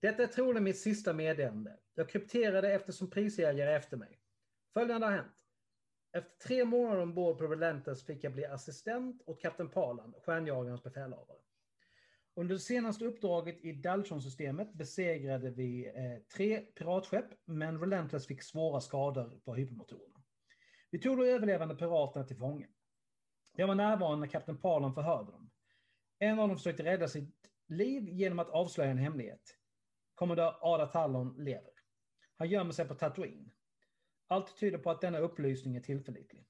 [SPEAKER 1] Detta är troligen mitt sista meddelande. Jag krypterade eftersom prisjägare efter mig. Följande har hänt. Efter tre månader ombord på Relentless fick jag bli assistent åt kapten Palan, stjärnjagarens befälhavare. Under det senaste uppdraget i Dalton-systemet besegrade vi eh, tre piratskepp, men Relentless fick svåra skador på hypermotorerna. Vi tog de överlevande piraterna till fånge. Jag var närvarande när kapten Palan förhörde dem. En av dem försökte rädda sitt liv genom att avslöja en hemlighet. Kommendör Ada Tallon lever. Han gömmer sig på Tatooine. Allt tyder på att denna upplysning är tillförlitlig.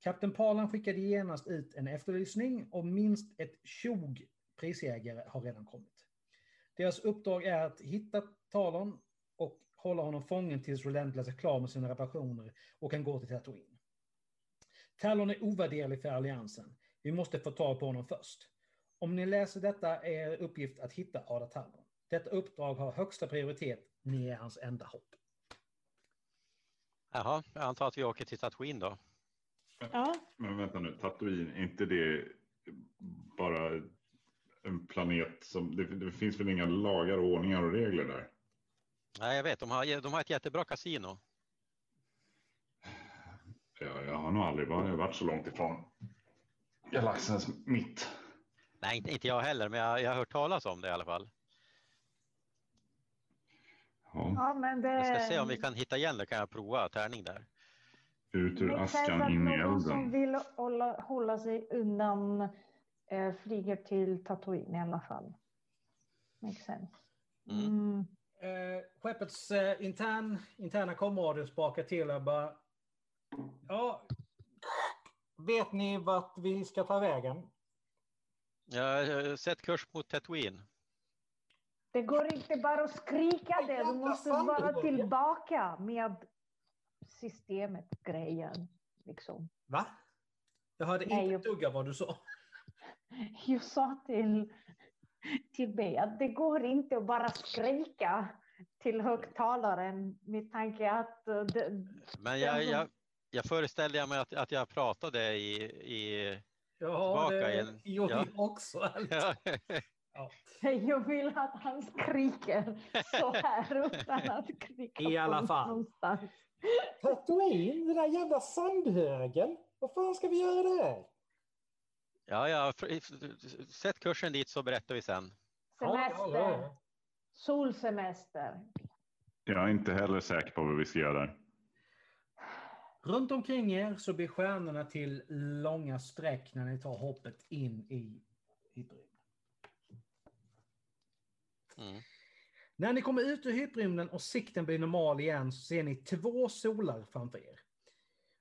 [SPEAKER 1] Kapten Palan skickade genast ut en efterlysning och minst ett tjog prisjägare har redan kommit. Deras uppdrag är att hitta Talon och hålla honom fången tills Relentless är klar med sina reparationer och kan gå till Tatooine. Talon är ovärderlig för alliansen. Vi måste få tag på honom först. Om ni läser detta är er uppgift att hitta Ada Talon. Detta uppdrag har högsta prioritet. Ni är hans enda hopp.
[SPEAKER 4] Jaha, jag antar att vi åker till Tatooine då.
[SPEAKER 3] Ja.
[SPEAKER 2] Men vänta nu, Tatooine, är inte det bara en planet som... Det, det finns väl inga lagar, ordningar och regler där?
[SPEAKER 4] Nej, jag vet. De har, de har ett jättebra kasino.
[SPEAKER 2] Ja, jag har nog aldrig varit, varit så långt ifrån galaxens mitt.
[SPEAKER 4] Nej, inte, inte jag heller, men jag, jag har hört talas om det i alla fall.
[SPEAKER 2] Ja,
[SPEAKER 3] ja, men det...
[SPEAKER 4] Jag ska se om vi kan hitta igen det. Kan jag prova tärning där?
[SPEAKER 2] ut ur askan, in i
[SPEAKER 3] någon som
[SPEAKER 2] elden.
[SPEAKER 3] vill hålla, hålla sig undan eh, flyger till Tatooine i alla fall. Makes sense.
[SPEAKER 4] Mm.
[SPEAKER 3] Mm.
[SPEAKER 1] Eh, skeppets eh, intern, interna komradio spakar till och bara... Ja, vet ni vart vi ska ta vägen?
[SPEAKER 4] Jag har sett kurs mot Tatooine.
[SPEAKER 3] Det går inte bara att skrika det, du måste vara tillbaka med systemet, grejen. Liksom.
[SPEAKER 1] Va? Jag hörde
[SPEAKER 3] Nej,
[SPEAKER 1] inte ett dugg av vad du sa.
[SPEAKER 3] Jag sa till, till mig att det går inte att bara skrika till högtalaren med tanke att eh, det,
[SPEAKER 4] Men jag, jag, jag föreställde mig att, att jag pratade i... i
[SPEAKER 1] Ja,
[SPEAKER 4] Tillbaka
[SPEAKER 1] det
[SPEAKER 4] igen.
[SPEAKER 1] gjorde
[SPEAKER 4] Ja.
[SPEAKER 1] jag också.
[SPEAKER 4] ja.
[SPEAKER 1] Ja.
[SPEAKER 3] jag vill att han skriker så här utan att skrika
[SPEAKER 1] I alla fall.
[SPEAKER 3] någonstans.
[SPEAKER 1] Tatooine, den där jävla sandhögen. Vad fan ska vi göra där?
[SPEAKER 4] ja, jag har sett kursen dit så berättar vi sen.
[SPEAKER 3] Semester, solsemester.
[SPEAKER 2] Jag är inte heller säker på vad vi ska göra där.
[SPEAKER 1] Runt omkring er så blir stjärnorna till långa streck när ni tar hoppet in i hyperrymden.
[SPEAKER 4] Mm.
[SPEAKER 1] När ni kommer ut ur hyperrymden och sikten blir normal igen så ser ni två solar framför er.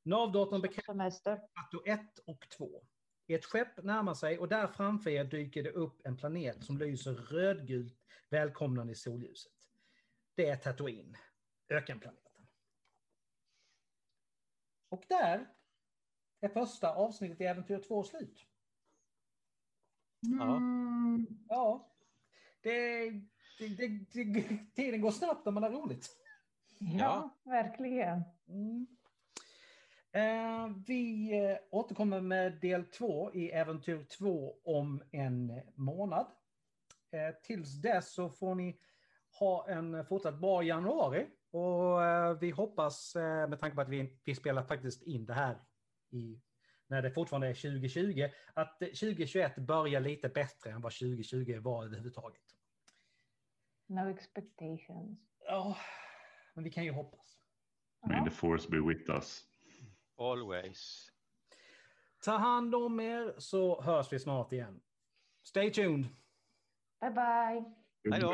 [SPEAKER 1] Navdatorn bekräftar
[SPEAKER 3] Semester.
[SPEAKER 1] Plato 1 och 2. Ert skepp närmar sig och där framför er dyker det upp en planet som lyser rödgult välkomnande i solljuset. Det är Tatooine, ökenplaneten. Och där är första avsnittet i Äventyr 2 slut.
[SPEAKER 3] Mm.
[SPEAKER 1] Ja, det, det, det, det, tiden går snabbt när man har roligt.
[SPEAKER 3] Ja, verkligen.
[SPEAKER 1] Mm. Eh, vi eh, återkommer med del två i Äventyr 2 om en månad. Eh, tills dess så får ni ha en fortsatt bra januari. Och eh, vi hoppas, med tanke på att vi, vi spelar faktiskt in det här i, när det fortfarande är 2020, att eh, 2021 börjar lite bättre än vad 2020 var överhuvudtaget.
[SPEAKER 3] No expectations.
[SPEAKER 1] Ja, men vi kan ju hoppas.
[SPEAKER 2] May the force be with us.
[SPEAKER 4] Always.
[SPEAKER 1] Ta hand om er så hörs vi snart igen. Stay tuned!
[SPEAKER 3] Bye bye.
[SPEAKER 4] Hej då.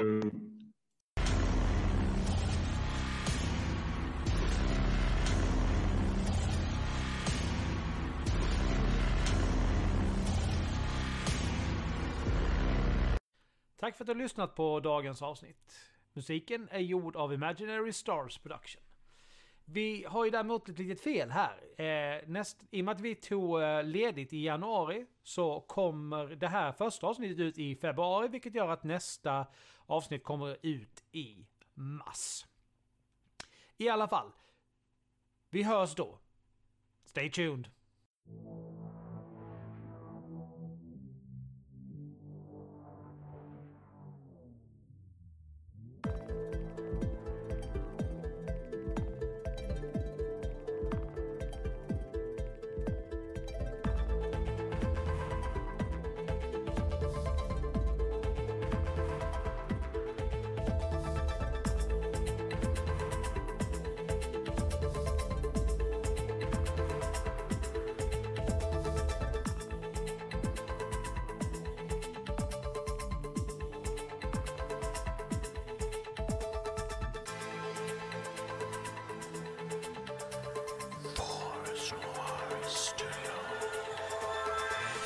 [SPEAKER 1] Tack för att du har lyssnat på dagens avsnitt. Musiken är gjord av Imaginary Stars Production. Vi har ju däremot ett litet fel här. Eh, näst, I och med att vi tog eh, ledigt i januari så kommer det här första avsnittet ut i februari vilket gör att nästa avsnitt kommer ut i mars. I alla fall. Vi hörs då. Stay tuned.